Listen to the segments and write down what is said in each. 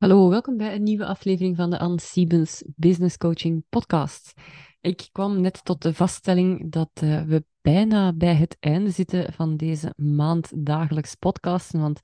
Hallo, welkom bij een nieuwe aflevering van de Anne Siebens Business Coaching Podcast. Ik kwam net tot de vaststelling dat uh, we bijna bij het einde zitten van deze maand dagelijks podcasten, want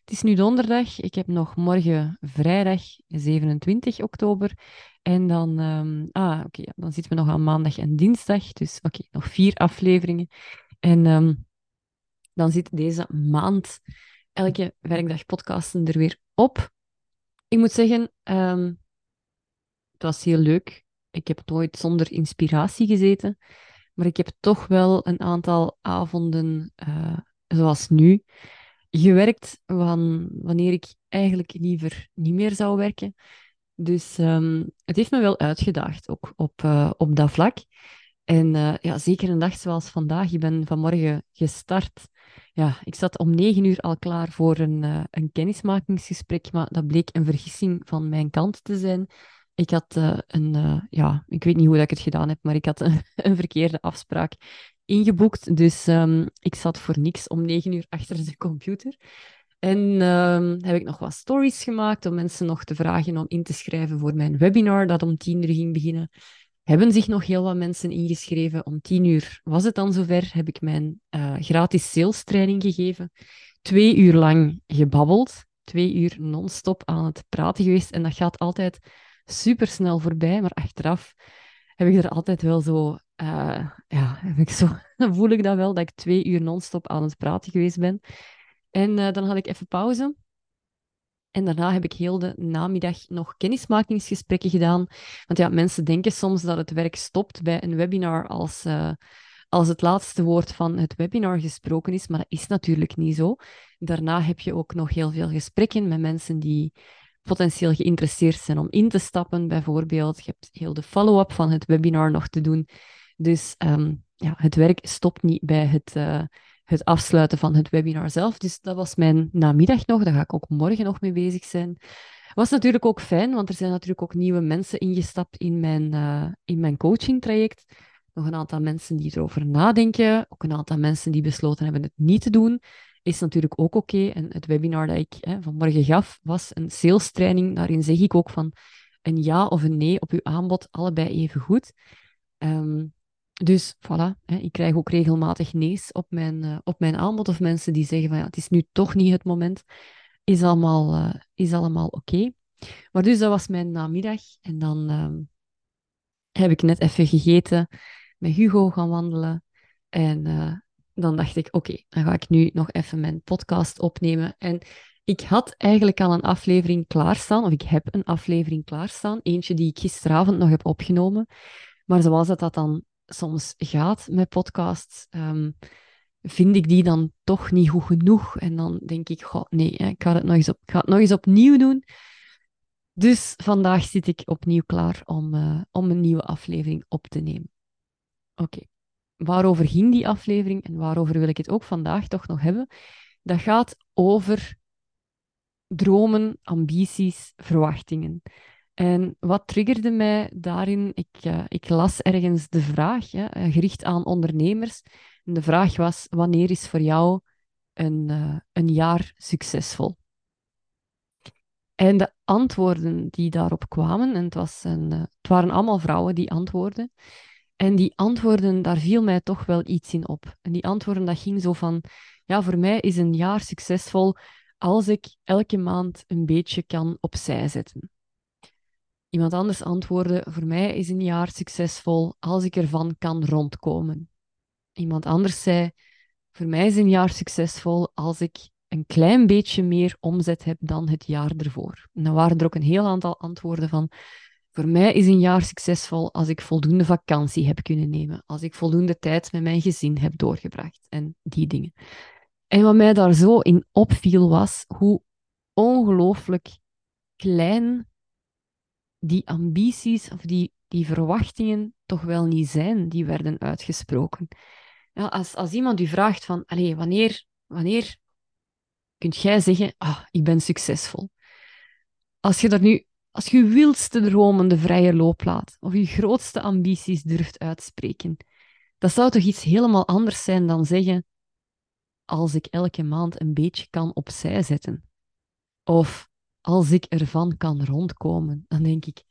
het is nu donderdag. Ik heb nog morgen vrijdag 27 oktober. En dan, um, ah, oké, dan zitten we nog aan maandag en dinsdag. Dus oké, nog vier afleveringen. En um, dan zit deze maand elke werkdag podcasten er weer op. Ik moet zeggen, um, het was heel leuk. Ik heb nooit zonder inspiratie gezeten, maar ik heb toch wel een aantal avonden, uh, zoals nu, gewerkt van wanneer ik eigenlijk liever niet meer zou werken. Dus um, het heeft me wel uitgedaagd, ook op, uh, op dat vlak. En uh, ja, zeker een dag zoals vandaag. Ik ben vanmorgen gestart ja, ik zat om negen uur al klaar voor een, uh, een kennismakingsgesprek, maar dat bleek een vergissing van mijn kant te zijn. Ik had uh, een, ja, ik weet niet hoe dat ik het gedaan heb, maar ik had een, verkeerde afspraak ingeboekt. Dus um, ik zat voor niks om negen uur achter de computer. En um, heb ik nog wat stories gemaakt om mensen nog te vragen om in te schrijven voor mijn webinar dat om tien uur ging beginnen hebben zich nog heel wat mensen ingeschreven. Om tien uur was het dan zover, heb ik mijn uh, gratis sales training gegeven. Twee uur lang gebabbeld, twee uur non-stop aan het praten geweest. En dat gaat altijd super snel voorbij, maar achteraf heb ik er altijd wel zo, uh, ja, heb ik zo, voel ik dat wel, dat ik twee uur non-stop aan het praten geweest ben. En uh, dan had ik even pauze. En daarna heb ik heel de namiddag nog kennismakingsgesprekken gedaan. Want ja, mensen denken soms dat het werk stopt bij een webinar als, uh, als het laatste woord van het webinar gesproken is. Maar dat is natuurlijk niet zo. Daarna heb je ook nog heel veel gesprekken met mensen die potentieel geïnteresseerd zijn om in te stappen, bijvoorbeeld. Je hebt heel de follow-up van het webinar nog te doen. Dus um, ja, het werk stopt niet bij het, uh, het afsluiten van het webinar zelf. Dus dat was mijn namiddag nog. Daar ga ik ook morgen nog mee bezig zijn. Was natuurlijk ook fijn, want er zijn natuurlijk ook nieuwe mensen ingestapt in mijn, uh, in mijn coaching traject. Nog een aantal mensen die erover nadenken. Ook een aantal mensen die besloten hebben het niet te doen. Is natuurlijk ook oké. En het webinar dat ik hè, vanmorgen gaf, was een sales training. Daarin zeg ik ook van een ja of een nee op uw aanbod, allebei even goed. Um, dus voilà, hè, ik krijg ook regelmatig nee's op mijn, uh, op mijn aanbod of mensen die zeggen van ja, het is nu toch niet het moment. Is allemaal, uh, is allemaal oké. Maar dus dat was mijn namiddag. En dan uh, heb ik net even gegeten, met Hugo gaan wandelen. En uh, dan dacht ik, oké, dan ga ik nu nog even mijn podcast opnemen. En ik had eigenlijk al een aflevering klaarstaan, of ik heb een aflevering klaarstaan. Eentje die ik gisteravond nog heb opgenomen. Maar zoals het dat dan soms gaat met podcasts, um, vind ik die dan toch niet goed genoeg. En dan denk ik, goh, nee, ik ga, het nog eens op, ga het nog eens opnieuw doen. Dus vandaag zit ik opnieuw klaar om, uh, om een nieuwe aflevering op te nemen. Oké, waarover ging die aflevering en waarover wil ik het ook vandaag toch nog hebben? Dat gaat over dromen, ambities, verwachtingen. En wat triggerde mij daarin? Ik, uh, ik las ergens de vraag, eh, gericht aan ondernemers. De vraag was: wanneer is voor jou een, uh, een jaar succesvol? En de antwoorden die daarop kwamen, en het, was een, het waren allemaal vrouwen die antwoorden. En die antwoorden, daar viel mij toch wel iets in op. En die antwoorden, dat ging zo van: ja, voor mij is een jaar succesvol als ik elke maand een beetje kan opzij zetten. Iemand anders antwoordde: Voor mij is een jaar succesvol als ik ervan kan rondkomen. Iemand anders zei: Voor mij is een jaar succesvol als ik een klein beetje meer omzet heb dan het jaar ervoor. En dan waren er ook een heel aantal antwoorden van: Voor mij is een jaar succesvol als ik voldoende vakantie heb kunnen nemen, als ik voldoende tijd met mijn gezin heb doorgebracht en die dingen. En wat mij daar zo in opviel was hoe ongelooflijk klein die ambities of die, die verwachtingen toch wel niet zijn die werden uitgesproken. Ja, als, als iemand u vraagt van, wanneer, wanneer kunt jij zeggen, ah, ik ben succesvol? Als je dat nu, als je je wildste dromen de vrije loop laat, of je grootste ambities durft uitspreken, dat zou toch iets helemaal anders zijn dan zeggen, als ik elke maand een beetje kan opzij zetten. Of als ik ervan kan rondkomen, dan denk ik,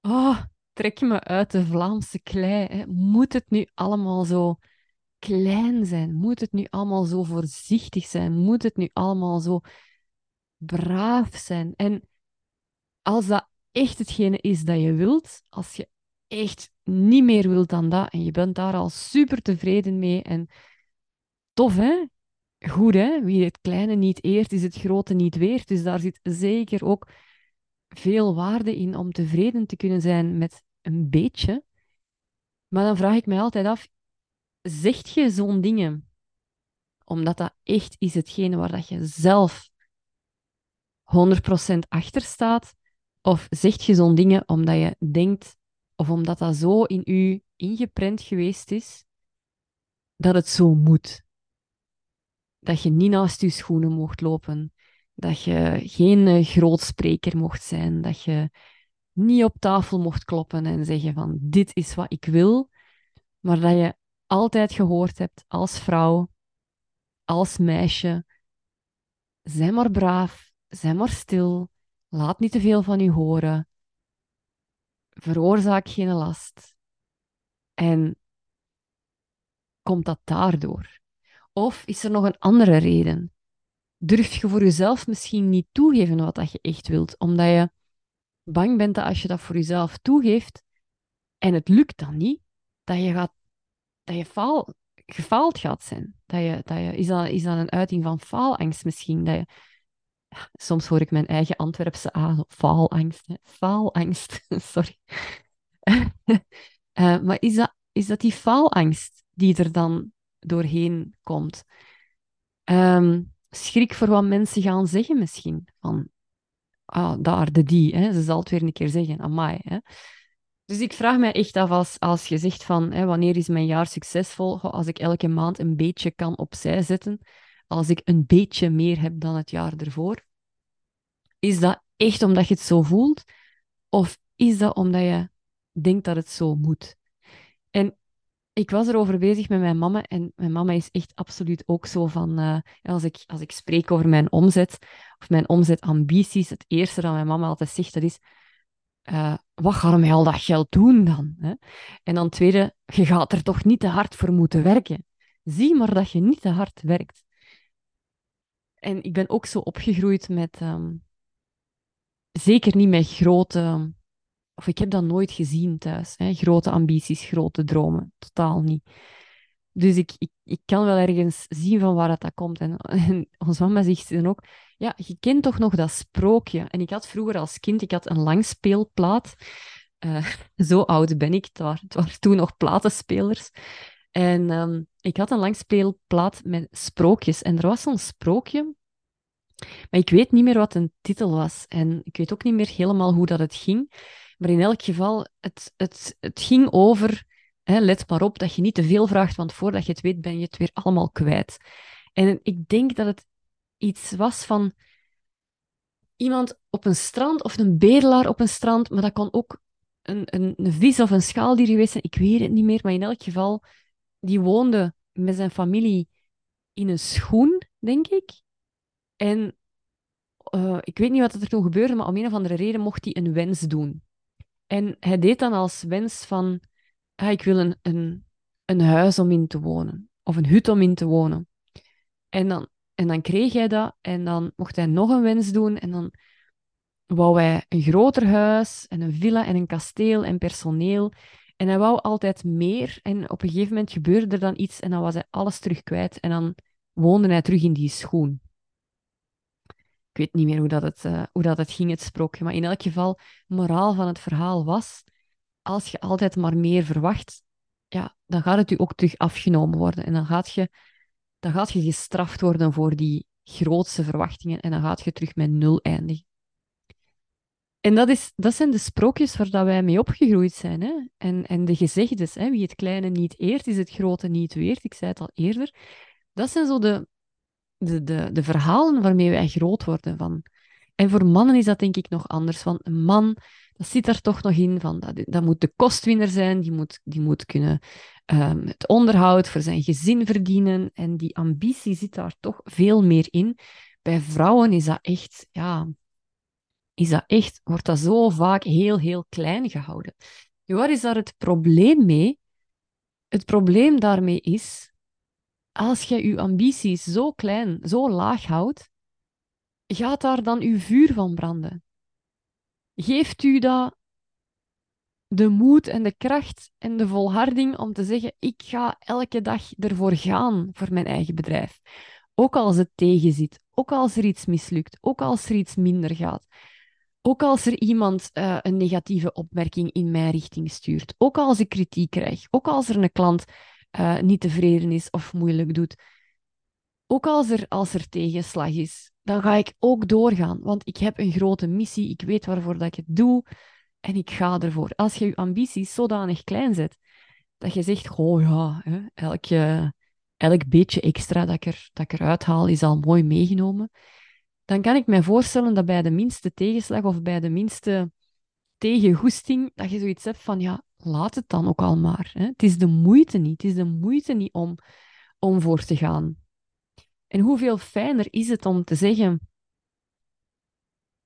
oh, trek me uit de Vlaamse klei. Hè. Moet het nu allemaal zo klein zijn? Moet het nu allemaal zo voorzichtig zijn? Moet het nu allemaal zo braaf zijn? En als dat echt hetgene is dat je wilt, als je echt niet meer wilt dan dat en je bent daar al super tevreden mee en tof hè, goed hè, wie het kleine niet eert, is het grote niet weert. Dus daar zit zeker ook veel waarde in om tevreden te kunnen zijn met een beetje. Maar dan vraag ik mij altijd af, zegt je zo'n dingen omdat dat echt is hetgene waar dat je zelf 100% achter staat? Of zeg je zo'n dingen omdat je denkt, of omdat dat zo in u ingeprent geweest is, dat het zo moet? Dat je niet naast je schoenen mocht lopen, dat je geen uh, grootspreker mocht zijn, dat je niet op tafel mocht kloppen en zeggen van dit is wat ik wil, maar dat je altijd gehoord hebt als vrouw, als meisje, zij maar braaf, zij maar stil, laat niet te veel van u horen, veroorzaak geen last. En komt dat daardoor? Of is er nog een andere reden? Durf je voor jezelf misschien niet toegeven wat dat je echt wilt, omdat je bang bent dat als je dat voor jezelf toegeeft en het lukt dan niet, dat je, gaat, dat je faal, gefaald gaat zijn. Dat je, dat je, is, dat, is een uiting van faalangst misschien? Dat soms hoor ik mijn eigen Antwerpse A, faalangst. Hè. Faalangst, sorry. uh, maar is dat, is dat die faalangst die er dan doorheen komt? Um, schrik voor wat mensen gaan zeggen misschien. Van, ah, daar, de die. Hè. Ze zal het weer een keer zeggen, amai. Hè. Dus ik vraag mij echt af als, als je zegt van, hè, wanneer is mijn jaar succesvol? Als ik elke maand een beetje kan opzij zetten, als ik een beetje meer heb dan het jaar ervoor. Is dat echt omdat je het zo voelt? Of is dat omdat je denkt dat het zo moet? En ik was erover bezig met mijn mama en mijn mama is echt absoluut ook zo van, uh, als, ik, als ik spreek over mijn omzet of mijn omzetambities, het eerste dat mijn mama altijd zegt, dat is, uh, wat ga je met al dat geld doen dan? Hè? En dan tweede, je gaat er toch niet te hard voor moeten werken. Zie maar dat je niet te hard werkt. En ik ben ook zo opgegroeid met, um, zeker niet met grote of ik heb dat nooit gezien thuis. Hè? Grote ambities, grote dromen. Totaal niet. Dus ik, ik, ik kan wel ergens zien van waar dat, komt. En, en onze mama zegt dan ook, ja, je kent toch nog dat sprookje. En ik had vroeger als kind, ik had een langspeelplaat. Uh, zo oud ben ik. Waren, het waren toen nog platenspelers. En um, ik had een langspeelplaat met sprookjes. En er was zo'n sprookje. Maar ik weet niet meer wat een titel was. En ik weet ook niet meer helemaal hoe dat het ging. Maar in elk geval, het, het, het ging over, hè, let maar op dat je niet te veel vraagt, want voordat je het weet ben je het weer allemaal kwijt. En ik denk dat het iets was van iemand op een strand of een bedelaar op een strand, maar dat kon ook een, een, een vis of een schaaldier geweest zijn. Ik weet het niet meer, maar in elk geval, die woonde met zijn familie in een schoen, denk ik. En uh, ik weet niet wat er toen gebeurde, maar om een of andere reden mocht hij een wens doen. En hij deed dan als wens van, ah, ik wil een, een, huis om in te wonen. Of een hut om in te wonen. En dan, en dan kreeg hij dat. En dan mocht hij nog een wens doen. En dan wou hij een groter huis en een villa en een kasteel en personeel. En hij wou altijd meer. En op een gegeven moment gebeurde er dan iets en dan was hij alles terug kwijt. En dan woonde hij terug in die schoen. Ik weet niet meer hoe dat, het, uh, hoe dat het ging, het sprookje. Maar in elk geval, moraal van het verhaal was: als je altijd maar meer verwacht, ja, dan gaat het u ook terug afgenomen worden. En dan gaat je, dan gaat je gestraft worden voor die grootste verwachtingen. En dan gaat je terug met nul eindigen. En dat, is, dat zijn de sprookjes waar dat wij mee opgegroeid zijn. Hè? En, en de gezegdes, hè? wie het kleine niet eert, is het grote niet weert. Ik zei het al eerder. Dat zijn zo de, de, de, de verhalen waarmee wij groot worden. Van. En voor mannen is dat denk ik nog anders. Want een man, dat zit daar toch nog in. Van, dat, dat moet de kostwinner zijn, die moet, die moet kunnen um, het onderhoud voor zijn gezin verdienen. En die ambitie zit daar toch veel meer in. Bij vrouwen is dat echt, ja, is dat echt, wordt dat zo vaak heel, heel klein gehouden. Waar is daar het probleem mee? Het probleem daarmee is, als je je ambities zo klein, zo laag houdt, gaat daar dan uw vuur van branden? Geeft u dat de moed en de kracht en de volharding om te zeggen: ik ga elke dag ervoor gaan voor mijn eigen bedrijf. Ook als het tegenzit, ook als er iets mislukt, ook als er iets minder gaat. Ook als er iemand uh, een negatieve opmerking in mijn richting stuurt. Ook als ik kritiek krijg. Ook als er een klant uh, niet tevreden is of moeilijk doet. Ook als er, als er tegenslag is, dan ga ik ook doorgaan. Want ik heb een grote missie. Ik weet waarvoor dat ik het doe. En ik ga ervoor. Als je je ambities zodanig klein zet, dat je zegt, oh ja, hè, elk, elk beetje extra dat ik, er, dat ik eruit haal, is al mooi meegenomen. Dan kan ik mij voorstellen dat bij de minste tegenslag of bij de minste tegengoesting, dat je zoiets hebt van, ja, laat het dan ook al maar. Hè. Het is de moeite niet. Het is de moeite niet om, om voor te gaan. En hoeveel fijner is het om te zeggen,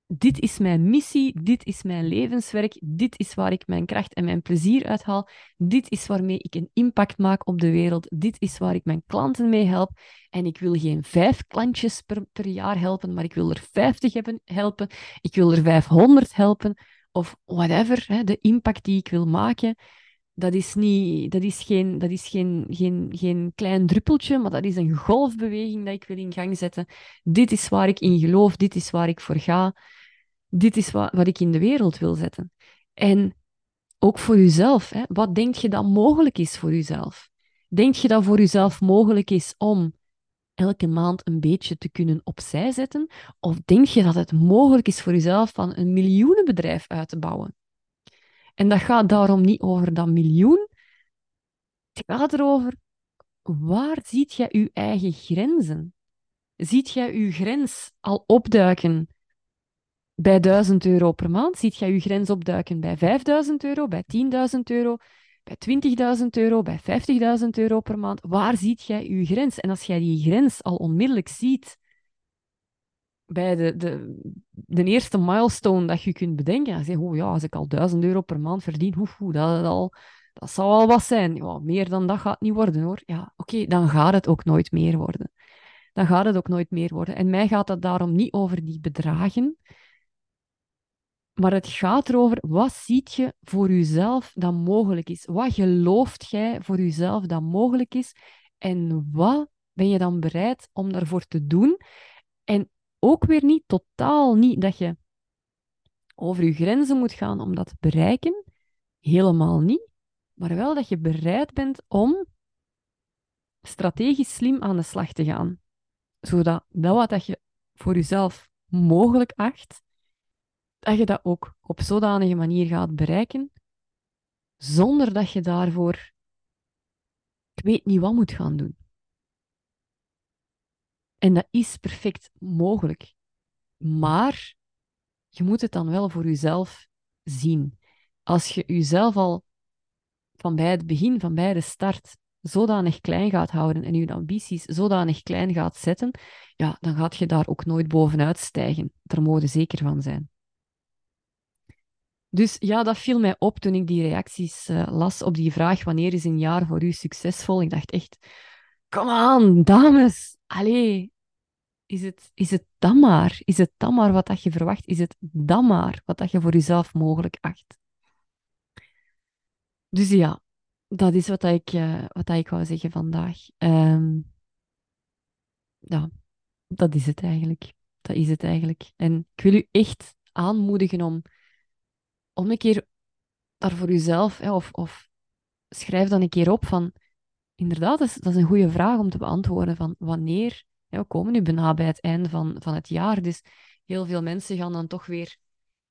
dit is mijn missie, dit is mijn levenswerk, dit is waar ik mijn kracht en mijn plezier uithaal, dit is waarmee ik een impact maak op de wereld, dit is waar ik mijn klanten mee help. En ik wil geen vijf klantjes per, per jaar helpen, maar ik wil er vijftig helpen, ik wil er vijfhonderd helpen, of whatever, hè, de impact die ik wil maken. Dat is, niet, dat is, geen, dat is geen, geen, geen klein druppeltje, maar dat is een golfbeweging dat ik wil in gang zetten. Dit is waar ik in geloof, dit is waar ik voor ga dit is wat, wat ik in de wereld wil zetten. En ook voor jezelf. Wat denk je dat mogelijk is voor jezelf? Denk je dat voor jezelf mogelijk is om elke maand een beetje te kunnen opzij zetten? Of denk je dat het mogelijk is voor jezelf van een miljoenenbedrijf uit te bouwen? En dat gaat daarom niet over dat miljoen. Het gaat erover, waar ziet jij je eigen grenzen? Ziet jij je grens al opduiken bij 1000 euro per maand ziet jij je grens opduiken bij 5000 euro, bij 10.000 euro, bij 20.000 euro, bij 50.000 euro per maand. Waar ziet jij je grens? En als jij die grens al onmiddellijk ziet bij de, de, de eerste milestone dat je kunt bedenken, dan zeg je, oh ja, als ik al 1000 euro per maand verdien, hoe, dat, al, dat zou al wat zijn. Ja, meer dan dat gaat niet worden hoor. Ja, oké, dan gaat het ook nooit meer worden. Dan gaat het ook nooit meer worden. En mij gaat het daarom niet over die bedragen. Maar het gaat erover, wat ziet je voor jezelf dat mogelijk is? Wat gelooft jij voor jezelf dat mogelijk is? En wat ben je dan bereid om daarvoor te doen? En ook weer niet, totaal niet, dat je over je grenzen moet gaan om dat te bereiken. Helemaal niet. Maar wel dat je bereid bent om strategisch slim aan de slag te gaan. Zodat dat wat je voor jezelf mogelijk acht, dat je dat ook op zodanige manier gaat bereiken, zonder dat je daarvoor, ik weet niet wat moet gaan doen. En dat is perfect mogelijk. Maar je moet het dan wel voor jezelf zien. Als je jezelf al van bij het begin, van bij de start, zodanig klein gaat houden en je ambities zodanig klein gaat zetten, ja, dan gaat je daar ook nooit bovenuit stijgen. Daar mogen zeker van zijn. Dus ja, dat viel mij op toen ik die reacties uh, las op die vraag: wanneer is een jaar voor u succesvol? Ik dacht echt: kom aan, dames, allee, is het, is het dan maar? Is het dan maar wat dat je verwacht? Is het dan maar wat dat je voor jezelf mogelijk acht? Dus ja, dat is wat, ik, uh, wat ik wou zeggen vandaag. Um, ja, dat is het eigenlijk. Dat is het eigenlijk. En ik wil u echt aanmoedigen om om een keer daar voor jezelf, hè, of, of schrijf dan een keer op van, inderdaad, dat is, dat is een goede vraag om te beantwoorden van wanneer, we komen nu bijna bij het einde van, van het jaar, dus heel veel mensen gaan dan toch weer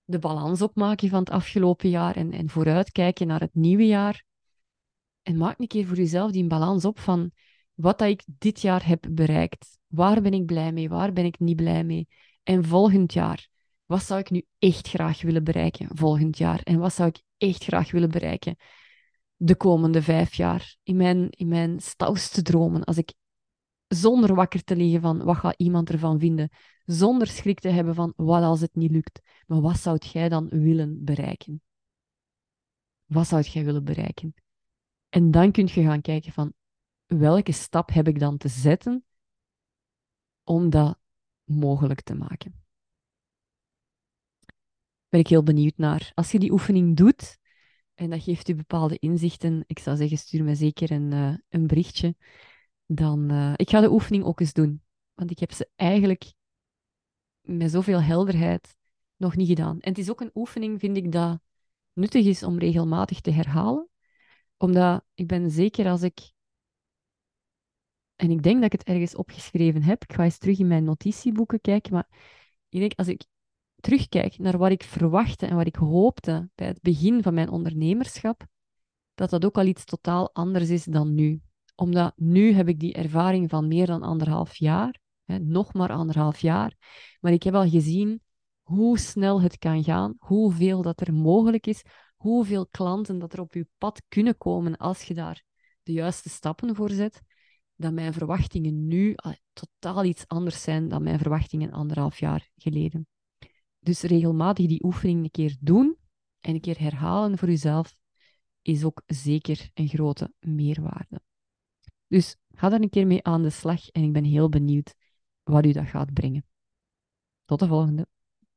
de balans opmaken van het afgelopen jaar en, en vooruitkijken naar het nieuwe jaar. En maak een keer voor jezelf die balans op van wat dat ik dit jaar heb bereikt. Waar ben ik blij mee? Waar ben ik niet blij mee? En volgend jaar, wat zou ik nu echt graag willen bereiken volgend jaar? En wat zou ik echt graag willen bereiken de komende vijf jaar? In mijn, in mijn stouste dromen, als ik Zonder wakker te liggen van wat gaat iemand ervan vinden. Zonder schrik te hebben van wat als het niet lukt. Maar wat zou jij dan willen bereiken? Wat zou jij willen bereiken? En dan kun je gaan kijken van welke stap heb ik dan te zetten om dat mogelijk te maken. Ben ik heel benieuwd naar. Als je die oefening doet en dat geeft u bepaalde inzichten, ik zou zeggen, stuur me zeker een, uh, een berichtje. Dan, uh, ik ga de oefening ook eens doen. Want ik heb ze eigenlijk met zoveel helderheid nog niet gedaan. En het is ook een oefening, vind ik, dat nuttig is om regelmatig te herhalen. Omdat ik ben zeker als ik en ik denk dat ik het ergens opgeschreven heb. Ik ga eens terug in mijn notitieboeken kijken. Maar ik denk, als ik terugkijk naar wat ik verwachtte en wat ik hoopte bij het begin van mijn ondernemerschap, dat dat ook al iets totaal anders is dan nu. Omdat nu heb ik die ervaring van meer dan anderhalf jaar, hè, nog maar anderhalf jaar, maar ik heb al gezien hoe snel het kan gaan, hoeveel dat er mogelijk is, hoeveel klanten dat er op je pad kunnen komen als je daar de juiste stappen voor zet dat mijn verwachtingen nu totaal iets anders zijn dan mijn verwachtingen anderhalf jaar geleden. Dus regelmatig die oefening een keer doen en een keer herhalen voor jezelf is ook zeker een grote meerwaarde. Dus ga daar een keer mee aan de slag en ik ben heel benieuwd wat u dat gaat brengen. Tot de volgende.